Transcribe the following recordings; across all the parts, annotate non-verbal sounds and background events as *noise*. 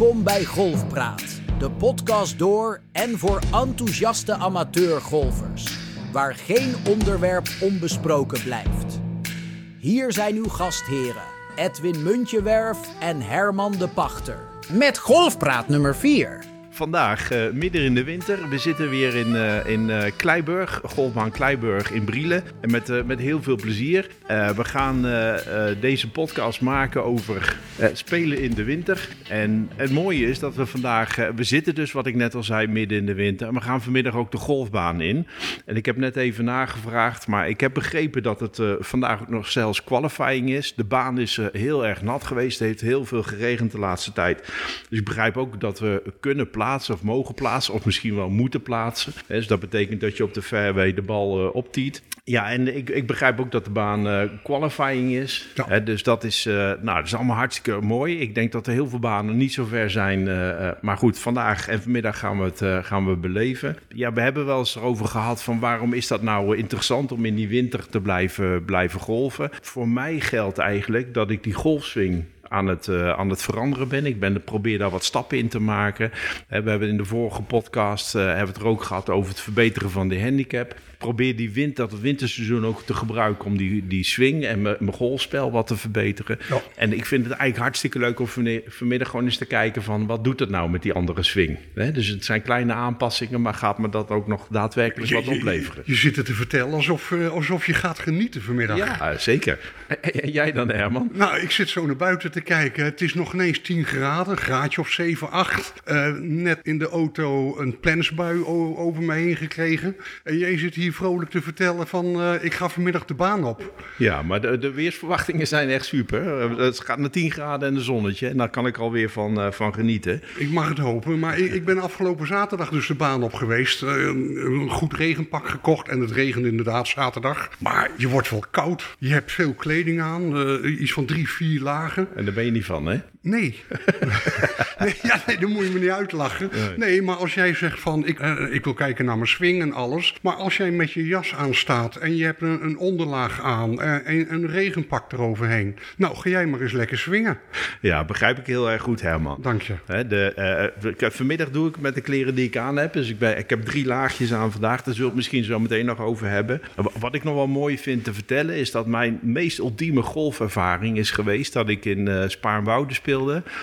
Welkom bij Golfpraat, de podcast door en voor enthousiaste amateurgolfers, waar geen onderwerp onbesproken blijft. Hier zijn uw gastheren, Edwin Muntjewerf en Herman de Pachter. Met Golfpraat nummer 4 vandaag uh, midden in de winter. We zitten weer in, uh, in uh, Kleiburg, golfbaan Kleiburg in Brielen. En met, met heel veel plezier. we gaan deze podcast maken over spelen in de winter. En het mooie is dat we vandaag, we zitten dus wat ik net al zei, midden in de winter. En we gaan vanmiddag ook de golfbaan in. En ik heb net even nagevraagd, maar ik heb begrepen dat het vandaag nog zelfs qualifying is. De baan is heel erg nat geweest, heeft heel veel geregend de laatste tijd. Dus ik begrijp ook dat we kunnen plaatsen of mogen plaatsen, of misschien wel moeten plaatsen. Dus dat betekent dat je op de fairway de bal uh, optiet. Ja, en ik, ik begrijp ook dat de baan uh, qualifying is. Ja. dus dat is, uh, nou, dat is allemaal hartstikke mooi. Ik denk dat er heel veel banen niet zo ver zijn. maar goed, vandaag en vanmiddag gaan we het gaan we beleven. Ja, we hebben wel eens erover gehad van waarom is dat nou interessant om in die winter te blijven, blijven golven. Voor mij geldt eigenlijk dat ik die golfswing aan het, uh, aan het veranderen ben. Ik ben, probeer daar wat stappen in te maken. we hebben in de vorige podcast uh, hebben het er ook gehad over het verbeteren van de handicap probeer die wind, dat winterseizoen ook te gebruiken om die, die swing en mijn golfspel wat te verbeteren. En ik vind het eigenlijk hartstikke leuk om vanmiddag gewoon eens te kijken van wat doet het nou met die andere swing. Dus het zijn kleine aanpassingen, maar gaat me dat ook nog daadwerkelijk wat opleveren? Je, zit het te vertellen alsof, uh, alsof je gaat genieten vanmiddag. Ja, zeker. En jij dan, Herman? Nou, ik zit zo naar buiten te kijken. Het is nog ineens 10 graden, graadje of 7, 8. Uh, net in de auto een plensbui over me heen gekregen. En jij zit hier vrolijk te vertellen van uh, ik ga vanmiddag de baan op. Ja, maar de, de weersverwachtingen zijn echt super. Het gaat naar 10 graden en een zonnetje. En daar kan ik alweer van, uh, van genieten. Ik mag het hopen. Maar ik, ik, ben afgelopen zaterdag dus de baan op geweest. Een goed regenpak gekocht. En het regende inderdaad zaterdag. Maar je wordt wel koud. Je hebt veel kleding aan. iets van drie, vier lagen. En daar ben je niet van, hè? Nee. *laughs* nee, ja, nee, dan moet je me niet uitlachen. Nee, maar als jij zegt van ik, ik wil kijken naar mijn swing en alles. Maar als jij met je jas aanstaat en je hebt een, een onderlaag aan en eh, een regenpak eroverheen. Nou, ga jij maar eens lekker swingen. Ja, begrijp ik heel erg goed, Herman. Dank je. de, uh, vanmiddag doe ik met de kleren die ik aan heb. Dus ik, ben, ik heb drie laagjes aan vandaag. Daar zullen we het misschien zo meteen nog over hebben. Wat ik nog wel mooi vind te vertellen is dat mijn meest ultieme golfervaring is geweest dat ik in Spaarnwoude speelde.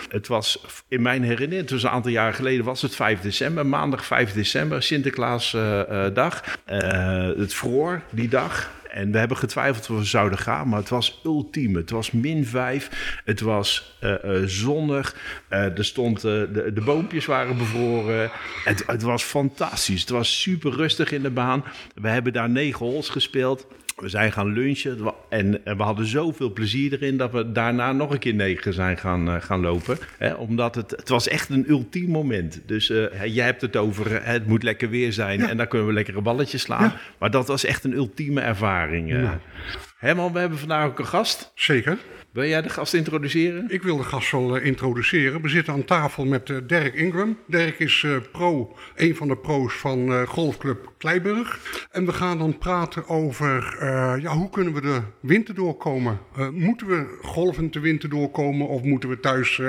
Het was in mijn herinnering, was een aantal jaren geleden, was het 5 december, maandag 5 december, Sinterklaasdag. Uh, het vroor die dag. En we hebben getwijfeld of we zouden gaan, maar het was ultiem. Het was min 5. Het was uh, uh, zonnig. Er stond, de, de, boompjes waren bevroren. Het, het was fantastisch. Het was super rustig in de baan. We hebben daar negen holes gespeeld. We zijn gaan lunchen en we hadden zoveel plezier erin dat we daarna nog een keer negen zijn gaan, uh, gaan lopen. Hè, omdat het, het was echt een ultiem moment. Dus uh, jij hebt het over uh, het moet lekker weer zijn en dan kunnen we lekkere balletjes slaan. Ja. Maar dat was echt een ultieme ervaring. Ja. Herman, we hebben vandaag ook een gast. Zeker. Wil jij de gast introduceren? Ik wil de gast wel uh, introduceren. We zitten aan tafel met uh, Dirk Ingram. Dirk is uh, pro, een van de pro's van Golfclub Kleiburg. En we gaan dan praten over ja, hoe kunnen we de winter doorkomen. moeten we golvend de winter doorkomen of moeten we thuis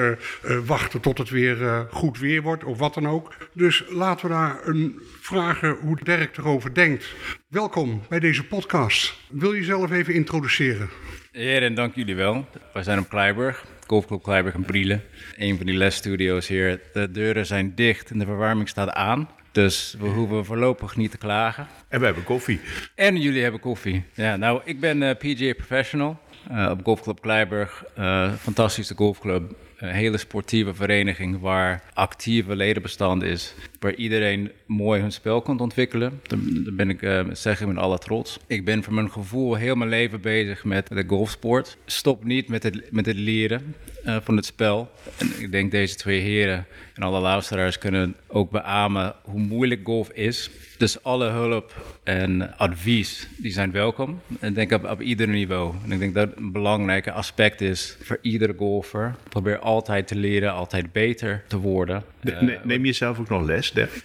wachten tot het weer goed weer wordt of wat dan ook. Dus laten we daar een vragen hoe Dirk erover denkt. Welkom bij deze podcast. Wil je jezelf even introduceren? Heren, dank jullie wel. Wij zijn op Kleiburg, Golfclub Kleiburg in Brielen. Een van die lesstudio's hier. De deuren zijn dicht en de verwarming staat aan. Dus we hoeven voorlopig niet te klagen. En we hebben koffie. En jullie hebben koffie. Ja, nou, ik ben uh, eh, PGA Professional uh, op Golfclub Kleiburg. Uh, fantastische golfclub een hele sportieve vereniging waar actieve ledenbestand is, waar iedereen mooi hun spel kan ontwikkelen. Daar ben ik, uh, zeg ik met alle trots. Ik ben voor mijn gevoel heel mijn leven bezig met de golfsport. Stop niet met het, met het leren uh, van het spel. En ik denk deze twee heren en alle luisteraars kunnen ook beamen hoe moeilijk golf is. Dus alle hulp en advies, die zijn welkom. En ik denk op, op ieder niveau. En ik denk dat een belangrijk aspect is voor iedere golfer. Probeer altijd te leren, altijd beter te worden. neem je zelf ook nog les, Def?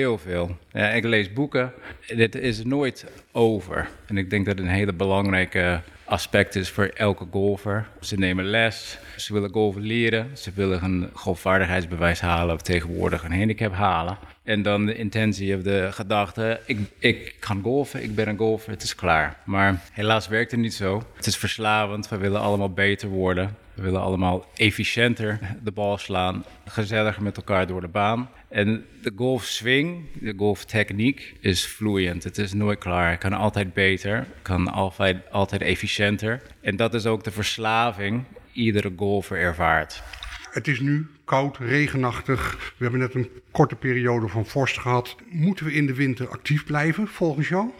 Heel veel. Ja, ik lees boeken. Dit is nooit over. En ik denk dat een hele belangrijke aspect is voor elke golfer. Ze nemen les, ze willen golven leren, ze willen een golfvaardigheidsbewijs halen of tegenwoordig een handicap halen. En dan de intentie of de gedachte, ik, ik kan golfen, ik ben een golfer, het is klaar. Maar helaas werkt het niet zo. Het is verslavend, we willen allemaal beter worden. We willen allemaal efficiënter de bal slaan, gezelliger met elkaar door de baan. En de golfswing, de golftechniek is vloeiend. Het is nooit klaar. Het kan altijd beter, kan altijd, altijd efficiënter. En dat is ook de verslaving iedere golfer ervaart. Het is nu koud, regenachtig. We hebben net een korte periode van vorst gehad. Moeten we in de winter actief blijven, volgens jou?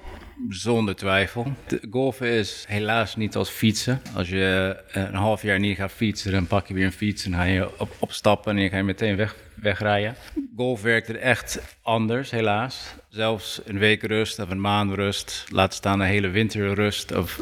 Zonder twijfel. Golfen is helaas niet als fietsen. Als je een half jaar niet gaat fietsen, dan pak je weer een fiets en ga je op, opstappen en je ga meteen weg, wegrijden. Golf werkt er echt anders, helaas. Zelfs een week rust of een maand rust, laat staan een hele winterrust of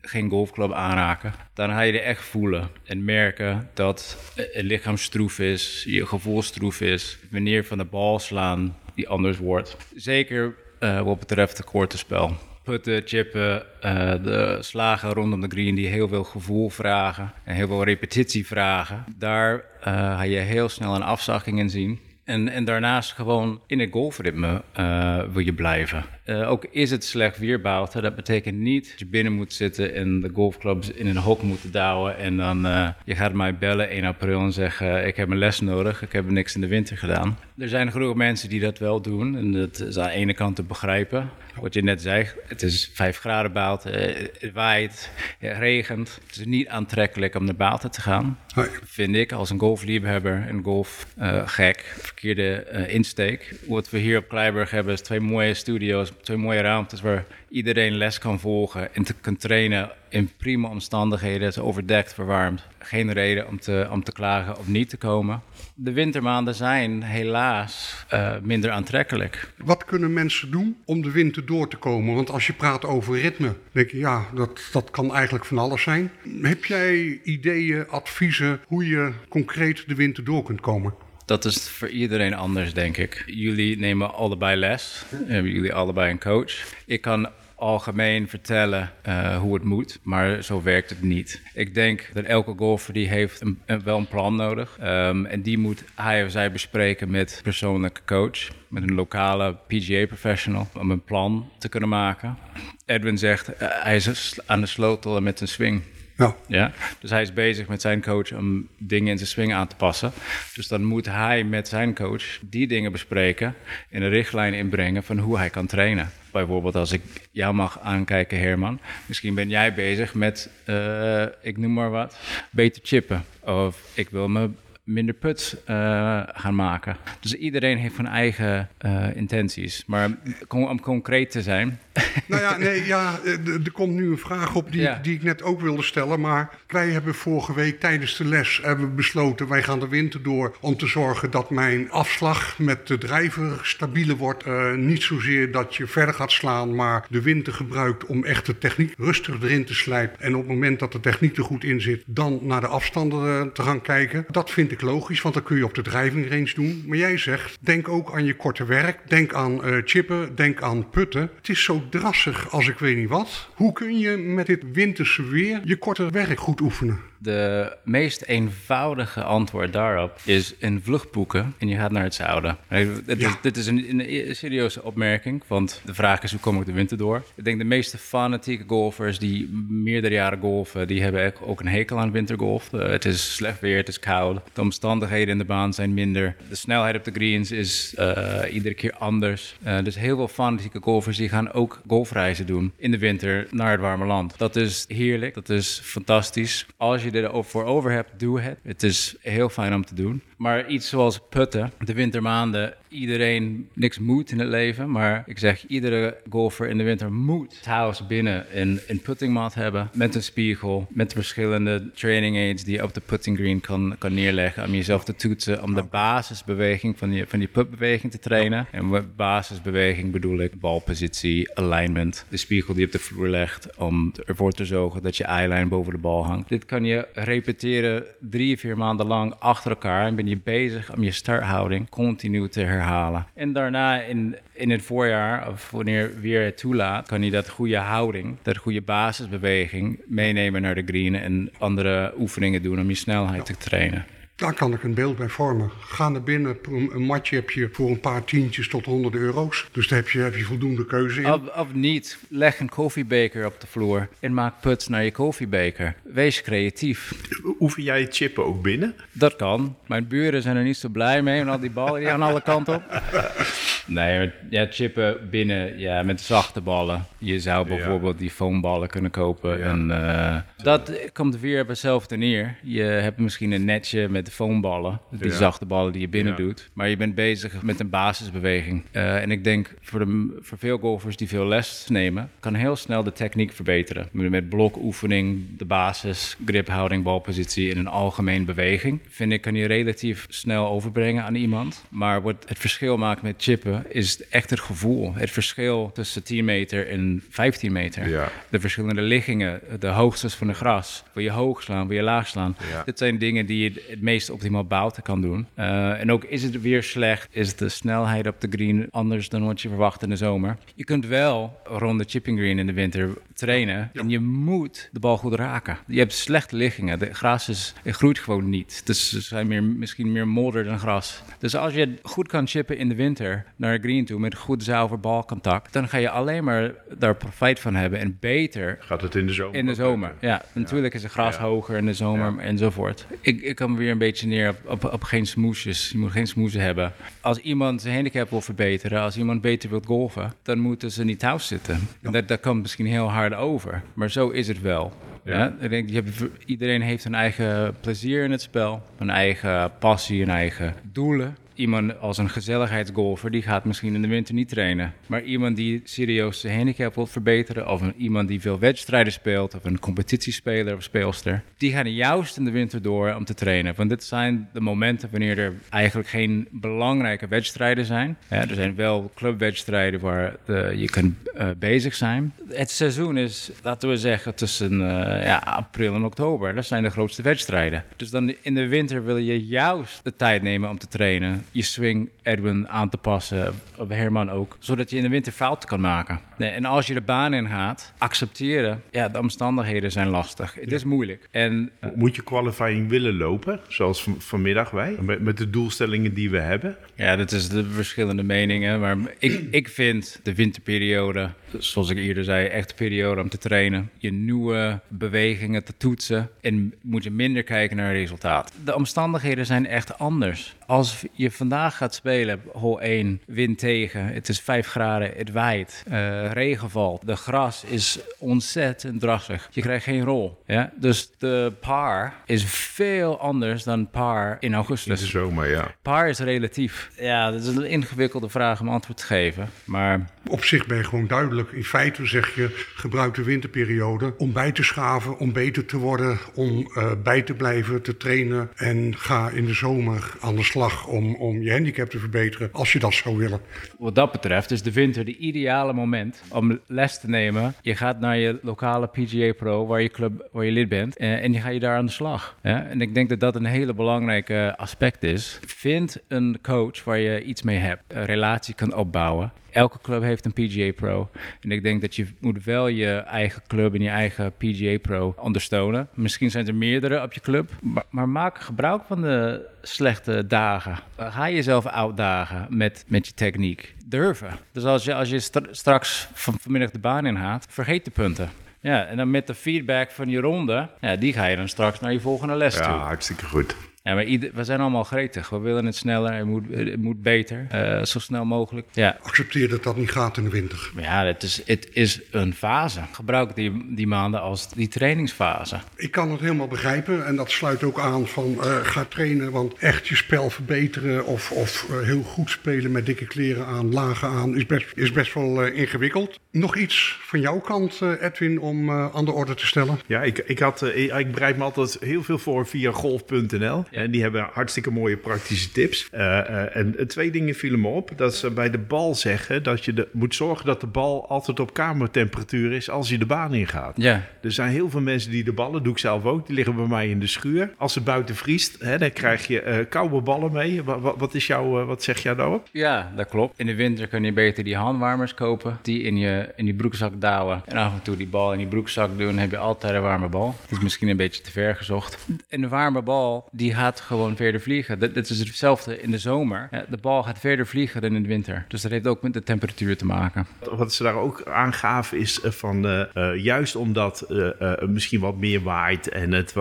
geen golfclub aanraken. Dan ga je er echt voelen en merken dat het lichaam stroef is, je gevoel stroef is, wanneer van de bal slaan die anders wordt. Zeker wat betreft het korte spel. Putten, chippen, uh, de slagen rondom de green die heel veel gevoel vragen en heel veel repetitie vragen. Daar ga je heel snel een afzakking in zien. En, en daarnaast gewoon in het golfritme uh, wil je blijven. Uh, ook is het slecht weer buiten, dat betekent niet dat je binnen moet zitten en de golfclubs in een hok moeten douwen. En dan uh, je gaat mij bellen 1 april en zeggen: Ik heb een les nodig, ik heb niks in de winter gedaan. Er zijn genoeg mensen die dat wel doen en dat is aan de ene kant te begrijpen. Wat je net zei, het is 5 graden buiten, het waait, het regent. Het is niet aantrekkelijk om naar buiten te gaan. Vind ik als een golfliefhebber, een golfgek, verkeerde insteek. Wat we hier op Kleiburg hebben is twee mooie studio's twee mooie ruimtes waar iedereen les kan volgen en te kan trainen in prima omstandigheden. Het is overdekt, verwarmd. Geen reden om te, klagen of niet te komen. De wintermaanden zijn helaas uh, minder aantrekkelijk. Wat kunnen mensen doen om de winter door te komen? Want als je praat over ritme, denk je ja, dat, dat kan eigenlijk van alles zijn. Heb jij ideeën, adviezen hoe je concreet de winter door kunt komen? Dat is voor iedereen anders, denk ik. Jullie nemen allebei les. Hebben jullie allebei een coach. Ik kan algemeen vertellen uh, hoe het moet, maar zo werkt het niet. Ik denk dat elke golfer die heeft wel een plan nodig. Um, en die moet hij of zij bespreken met persoonlijke coach, met een lokale PGA professional, om een plan te kunnen maken. Edwin zegt, uh, hij is aan de sleutel met een swing. Ja. ja. Dus hij is bezig met zijn coach om dingen in zijn swing aan te passen. Dus dan moet hij met zijn coach die dingen bespreken en een richtlijn inbrengen van hoe hij kan trainen. Bijvoorbeeld als ik jou mag aankijken, Herman. Misschien ben jij bezig met, uh, ik noem maar wat, beter chippen. Of ik wil me minder put uh, gaan maken. Dus iedereen heeft van eigen uh, intenties. Maar om concreet te zijn. *laughs* Nou ja, nee, ja, er komt nu een vraag op die, ja. die ik net ook wilde stellen. Maar wij hebben vorige week tijdens de les hebben besloten... wij gaan de winter door om te zorgen dat mijn afslag met de drijver stabieler wordt. Uh, niet zozeer dat je verder gaat slaan, maar de winter gebruikt om echt de techniek rustig erin te slijpen. En op het moment dat de techniek er goed in zit, dan naar de afstanden te gaan kijken. Dat vind ik logisch, want dat kun je op de driving range doen. Maar jij zegt, denk ook aan je korte werk. Denk aan uh, chippen, denk aan putten. Het is zo drassig als ik weet niet wat. Hoe kun je met dit winterse weer je korte werk goed oefenen? De meest eenvoudige antwoord daarop is een vlucht boeken en je gaat naar het zuiden. Dit, ja. is, dit is een, een, serieuze opmerking, want de vraag is hoe kom ik de winter door? Ik denk de meeste fanatieke golfers die meerdere jaren golfen, die hebben ook een hekel aan wintergolf. Uh, het is slecht weer, het is koud, de omstandigheden in de baan zijn minder. De snelheid op de greens is uh, iedere keer anders. Uh, dus heel veel fanatieke golfers die gaan ook golfreizen doen in de winter naar het warme land. Dat is heerlijk, dat is fantastisch. Als je er voor over hebt, doe het. Het is heel fijn om te doen. Maar iets zoals putten, de wintermaanden, iedereen niks moet in het leven. Maar ik zeg, iedere golfer in de winter moet het huis binnen een, een puttingmat hebben. Met een spiegel, met verschillende training aids die je op de putting green kan, kan neerleggen. Om jezelf te toetsen, om de basisbeweging van die, van die putbeweging te trainen. En met basisbeweging bedoel ik balpositie, alignment. De spiegel die je op de vloer legt om ervoor te zorgen dat je eyeline boven de bal hangt. Dit kan je repeteren drie, vier maanden lang achter elkaar en ben je bezig om je starthouding continu te herhalen. En daarna in, in het voorjaar, of wanneer weer het toelaat, kan je dat goede houding, dat goede basisbeweging meenemen naar de green en andere oefeningen doen om je snelheid te trainen. Daar kan ik een beeld bij vormen. Ga naar binnen, een matje heb je voor een paar tientjes tot honderden euro's. Dus daar heb je, heb je voldoende keuze in. Of, of niet, leg een koffiebeker op de vloer en maak puts naar je koffiebeker. Wees creatief. Oefen jij chippen ook binnen? Dat kan. Mijn buren zijn er niet zo blij mee en al die ballen die aan alle kanten op. *laughs* Nee, ja, chippen binnen ja, met zachte ballen. Je zou bijvoorbeeld die foamballen kunnen kopen. Ja. En, eh, dat komt weer op hetzelfde neer. Je hebt misschien een netje met de foamballen. Die Ja. zachte ballen die je binnen Ja. doet. Maar je bent bezig met een basisbeweging. Eh, en ik denk voor, de, voor veel golfers die veel les nemen... kan heel snel de techniek verbeteren. Met blokoefening, de basis, griphouding, balpositie... en een algemeen beweging. Vind ik kan je relatief snel overbrengen aan iemand. Maar wat het verschil maakt met chippen... is echt het gevoel. Het verschil tussen 10 meter en 15 meter. Ja. De verschillende liggingen, de hoogtes van de gras. Wil je hoog slaan, wil je laag slaan. Ja. Dit zijn dingen die je het meest optimaal buiten kan doen. Eh, en ook is het weer slecht, is de snelheid op de green anders dan wat je verwacht in de zomer. Je kunt wel rond de chipping green in de winter trainen. En je moet de bal goed raken. Je hebt slechte liggingen. De gras is, groeit gewoon niet. Dus ze zijn meer, misschien meer modder dan gras. Dus als je goed kan chippen in de winter naar de green toe met goed zuiver balcontact, dan ga je alleen maar daar profijt van hebben en beter Gaat het in de zomer? in de zomer, ja. Natuurlijk is het gras Ja. hoger in de zomer enzovoort. Ik, ik kan weer een beetje neer op, op, op geen smoesjes. Je moet geen smoesen hebben. Als iemand zijn handicap wil verbeteren, als iemand beter wil golfen, dan moeten ze niet thuis zitten. En dat, dat komt misschien heel hard over, maar zo is het wel. Ja. Ja. Ik denk, je hebt, iedereen heeft een eigen plezier in het spel, een eigen passie, een eigen doelen. Iemand als een gezelligheidsgolfer, die gaat misschien in de winter niet trainen. Maar iemand die serieus zijn handicap wil verbeteren, of een, iemand die veel wedstrijden speelt, of een competitiespeler of speelster, die gaan juist in de winter door om te trainen. Want dit zijn de momenten wanneer er eigenlijk geen belangrijke wedstrijden zijn. Ja, er zijn wel clubwedstrijden waar de, je kan eh, bezig zijn. Het seizoen is, laten we zeggen, tussen eh, ja, april en oktober. Dat zijn de grootste wedstrijden. Dus dan in de winter wil je juist de tijd nemen om te trainen. Je swing, Edwin, aan te passen. Of Herman ook. Zodat je in de winter fouten kan maken. Nee, en als je de baan in gaat, accepteren. Ja, de omstandigheden zijn lastig. Het is moeilijk. En Moet je qualifying willen lopen, zoals van- vanmiddag wij, met, met de doelstellingen die we hebben? Ja, dat is de verschillende meningen. Maar ik, ik vind de winterperiode, zoals ik eerder zei, echt de periode om te trainen. Je nieuwe bewegingen te toetsen. En moet je minder kijken naar het resultaat. De omstandigheden zijn echt anders. Als je vandaag gaat spelen, hol 1, wind tegen. Het is 5 graden, het waait, eh, regen valt. De gras is ontzettend drassig. Je krijgt geen rol. Ja? Dus de par is veel anders dan par in In augustus. de zomer, ja. Paar is relatief. Ja, dat is een ingewikkelde vraag om antwoord te geven. Maar Op zich ben je gewoon duidelijk. In feite zeg je, gebruik de winterperiode om bij te schaven, om beter te worden, om eh, bij te blijven, te trainen. En ga in de zomer aan de slag om, om je handicap te verbeteren, als je dat zou willen. wat dat betreft is de winter de ideale moment om les te nemen. Je gaat naar je lokale PGA Pro, waar je, club, waar je lid bent, eh, en je gaat je daar aan de slag. En ik denk dat dat een hele belangrijke aspect is. Vind een coach waar je iets mee hebt, een relatie kan opbouwen. Elke club heeft een PGA Pro. En ik denk dat je moet wel je eigen club en je eigen PGA Pro ondersteunen. Misschien zijn er meerdere op je club. Maar, maar maak gebruik van de slechte dagen. Ga jezelf uitdagen met, met je techniek. Durven. Dus als je, als je stra- straks van, vanmiddag de baan ingaat, vergeet de punten. Ja, en dan met de feedback van je ronde, ja, die ga je dan straks naar je volgende les toe. Ja, hartstikke goed. Ja, maar ieder- we zijn allemaal gretig. We willen het sneller, het moet, het moet beter, eh, zo snel mogelijk. Ja, Accepteer dat dat niet gaat in de winter. ja, het is, het is een fase. Gebruik die, die maanden als die trainingsfase. Ik kan het helemaal begrijpen en dat sluit ook aan van eh, ga trainen, want echt je spel verbeteren of, of eh, heel goed spelen met dikke kleren aan, lagen aan, is best, is best wel eh, ingewikkeld. Nog iets van jouw kant, eh, Edwin, om eh, aan de orde te stellen? Ja, ik, ik, had, ik, ik bereid me altijd heel veel voor via golf.nl. En die hebben hartstikke mooie praktische tips. Uh, uh, en twee dingen vielen me op. Dat ze bij de bal zeggen dat je de, moet zorgen dat de bal altijd op kamertemperatuur is als je de baan ingaat. Ja. Er zijn heel veel mensen die de ballen, doe ik zelf ook, die liggen bij mij in de schuur. Als het buiten vriest, hè, dan krijg je uh, koude ballen mee. Wat, wat, is jouw, wat zeg jij daarop? Ja, dat klopt. In de winter kun je beter die handwarmers kopen, die in je in die broekzak douwen en af en toe die bal in die broekzak doen, heb je altijd een warme bal. Het is misschien een beetje te ver gezocht. En de warme bal, die gaat gewoon verder vliegen. Dat, dat is hetzelfde in de zomer. De bal gaat verder vliegen dan in de winter. Dus dat heeft ook met de temperatuur te maken. Wat ze daar ook aangaven is van uh, uh, juist omdat uh, misschien wat meer waait en het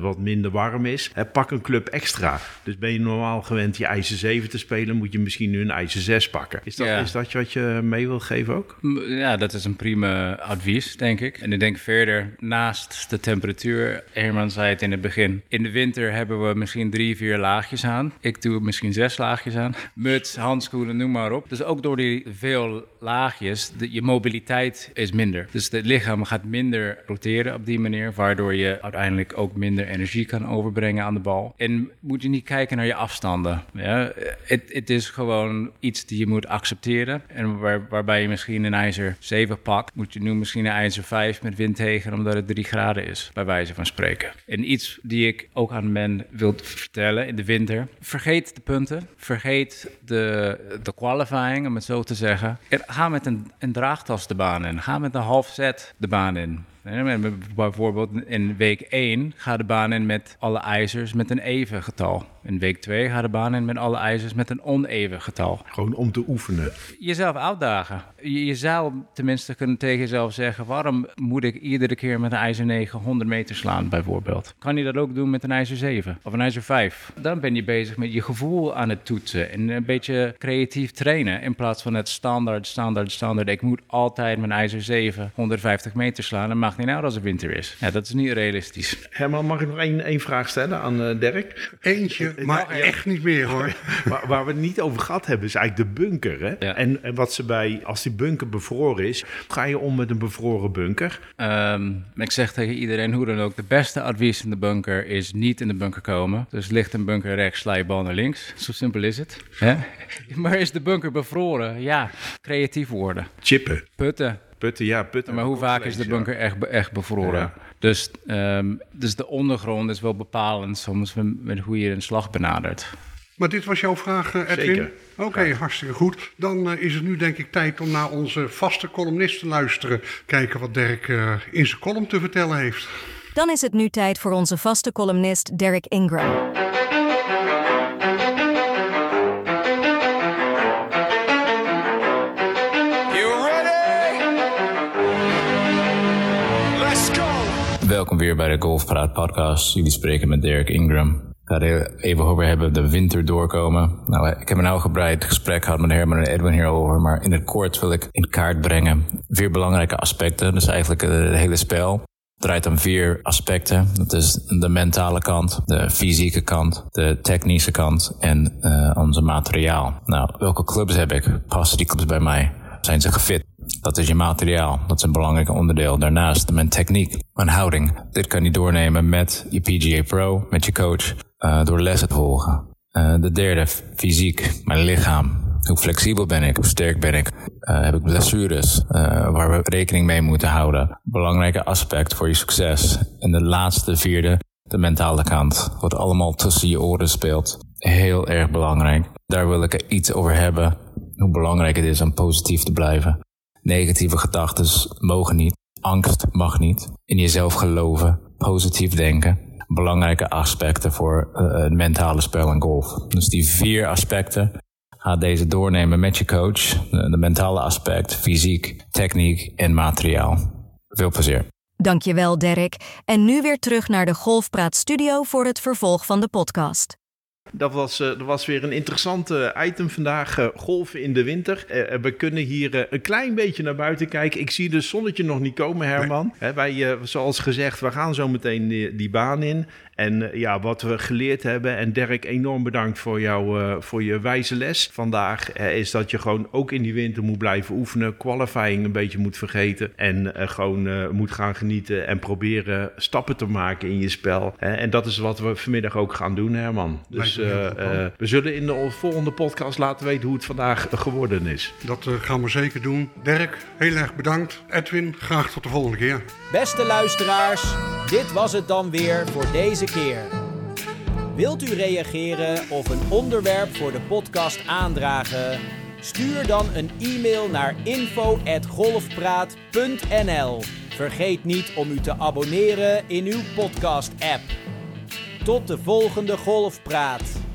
wat minder warm is, pak een club extra. Dus ben je normaal gewend je ijzer 7 te spelen, moet je misschien nu een ijzer 6 pakken. Is dat, ja. is dat wat je mee wil geven ook? Ja, dat is een prima advies, denk ik. En ik denk verder, naast de temperatuur, Herman zei het in het begin, in de winter hebben we misschien drie, vier laagjes aan. Ik doe misschien zes laagjes aan. *laughs* Muts, handschoenen, noem maar op. Dus ook door die veel laagjes, de, je mobiliteit is minder. Dus het lichaam gaat minder roteren op die manier, waardoor je uiteindelijk ook minder energie kan overbrengen aan de bal. En moet je niet kijken naar je afstanden. Ja? Het, is gewoon iets die je moet accepteren. En waar, waarbij je misschien een ijzer 7 pakt, moet je nu misschien een ijzer 5 met wind tegen, omdat het 3 graden is, bij wijze van spreken. En iets die ik ook aan men wil vertellen in de winter. Vergeet de punten. Vergeet de, de qualifying, om het zo te zeggen. En ga met een, een draagtas de baan in. Ga met een half set de baan in. Bijvoorbeeld in week 1 gaat de baan in met alle ijzers met een even getal. In week 2 gaat de baan in met alle ijzers met een oneven getal. Gewoon om te oefenen. Jezelf uitdagen. Je, je zou tenminste kunnen tegen jezelf zeggen: waarom moet ik iedere keer met een ijzer 9 100 meter slaan, bijvoorbeeld? Kan je dat ook doen met een ijzer 7 of een ijzer 5? Dan ben je bezig met je gevoel aan het toetsen en een beetje creatief trainen. In plaats van het standaard, standaard, standaard. Ik moet altijd mijn ijzer 7 150 meter slaan. En mag niet uit als het winter is. Ja, dat is niet realistisch. Herman, mag ik nog één, één vraag stellen aan uh, Dirk? Eentje, maar echt niet meer hoor. *laughs* waar, waar, we het niet over gehad hebben, is eigenlijk de bunker. Hè? Ja. En, en, wat ze bij, als die bunker bevroren is, ga je om met een bevroren bunker? Um, ik zeg tegen iedereen, hoe dan ook, de beste advies in de bunker is niet in de bunker komen. Dus ligt een bunker rechts, sla je bal naar links. Zo simpel is het. Hè? *laughs* Maar is de bunker bevroren? Ja, creatief worden. Chippen. Putten. Putten, ja, putten. Maar hoe vaak is de bunker ja. echt, echt bevroren? Ja. Dus, um, dus de ondergrond is wel bepalend soms met hoe je een slag benadert. Maar dit was jouw vraag, uh, Edwin? Zeker. Oké, okay, hartstikke goed. Dan uh, is het nu denk ik tijd om naar onze vaste columnist te luisteren. Kijken wat Dirk uh, in zijn column te vertellen heeft. Dan is het nu tijd voor onze vaste columnist Derek Ingram. Welkom weer bij de Golfpraat podcast. Jullie spreken met Derek Ingram. Ik ga er even over hebben de winter doorkomen. Nou, ik heb een uitgebreid gesprek gehad met Herman en Edwin hierover, maar in het kort wil ik in kaart brengen vier belangrijke aspecten. Dus eigenlijk het hele spel. Het draait om vier aspecten. Dat is de mentale kant, de fysieke kant, de technische kant en uh, onze materiaal. Nou, welke clubs heb ik? Passen die clubs bij mij? Zijn ze gefit? Dat is je materiaal. Dat is een belangrijk onderdeel. Daarnaast mijn techniek, mijn houding. Dit kan je doornemen met je PGA Pro, met je coach, uh, door lessen te volgen. Uh, de derde, fysiek, mijn lichaam. Hoe flexibel ben ik? Hoe sterk ben ik? Uh, heb ik blessures waar we rekening mee moeten houden? Belangrijke aspect voor je succes. En de laatste, vierde, de mentale kant. Wat allemaal tussen je oren speelt. Heel erg belangrijk. Daar wil ik er iets over hebben. Hoe belangrijk het is om positief te blijven. Negatieve gedachten mogen niet. Angst mag niet. In jezelf geloven. Positief denken. Belangrijke aspecten voor uh, het mentale spel en golf. Dus die vier aspecten. Ga deze doornemen met je coach. De, de mentale aspect, fysiek, techniek en materiaal. Veel plezier. Dankjewel, Derek. En nu weer terug naar de Golfpraat Studio voor het vervolg van de podcast. Dat was, dat was weer een interessante item vandaag. Uh, golven in de winter. Uh, we kunnen hier een klein beetje naar buiten kijken. Ik zie de zonnetje nog niet komen, Herman. Nee. wij, zoals gezegd, we gaan zo meteen die, die baan in. En ja, wat we geleerd hebben, en Dirk, enorm bedankt voor, jou, voor je wijze les vandaag, is dat je gewoon ook in die winter moet blijven oefenen, qualifying een beetje moet vergeten en gewoon moet gaan genieten en proberen stappen te maken in je spel. en dat is wat we vanmiddag ook gaan doen, Herman. Dus uh, we zullen in de volgende podcast laten weten hoe het vandaag geworden is. Dat uh, gaan we zeker doen. Dirk, heel erg bedankt. Edwin, graag tot de volgende keer. Beste luisteraars, dit was het dan weer voor deze Wilt u reageren of een onderwerp voor de podcast aandragen? Stuur dan een e-mail naar info@golfpraat.nl. Vergeet niet om u te abonneren in uw podcast-app. Tot de volgende Golfpraat.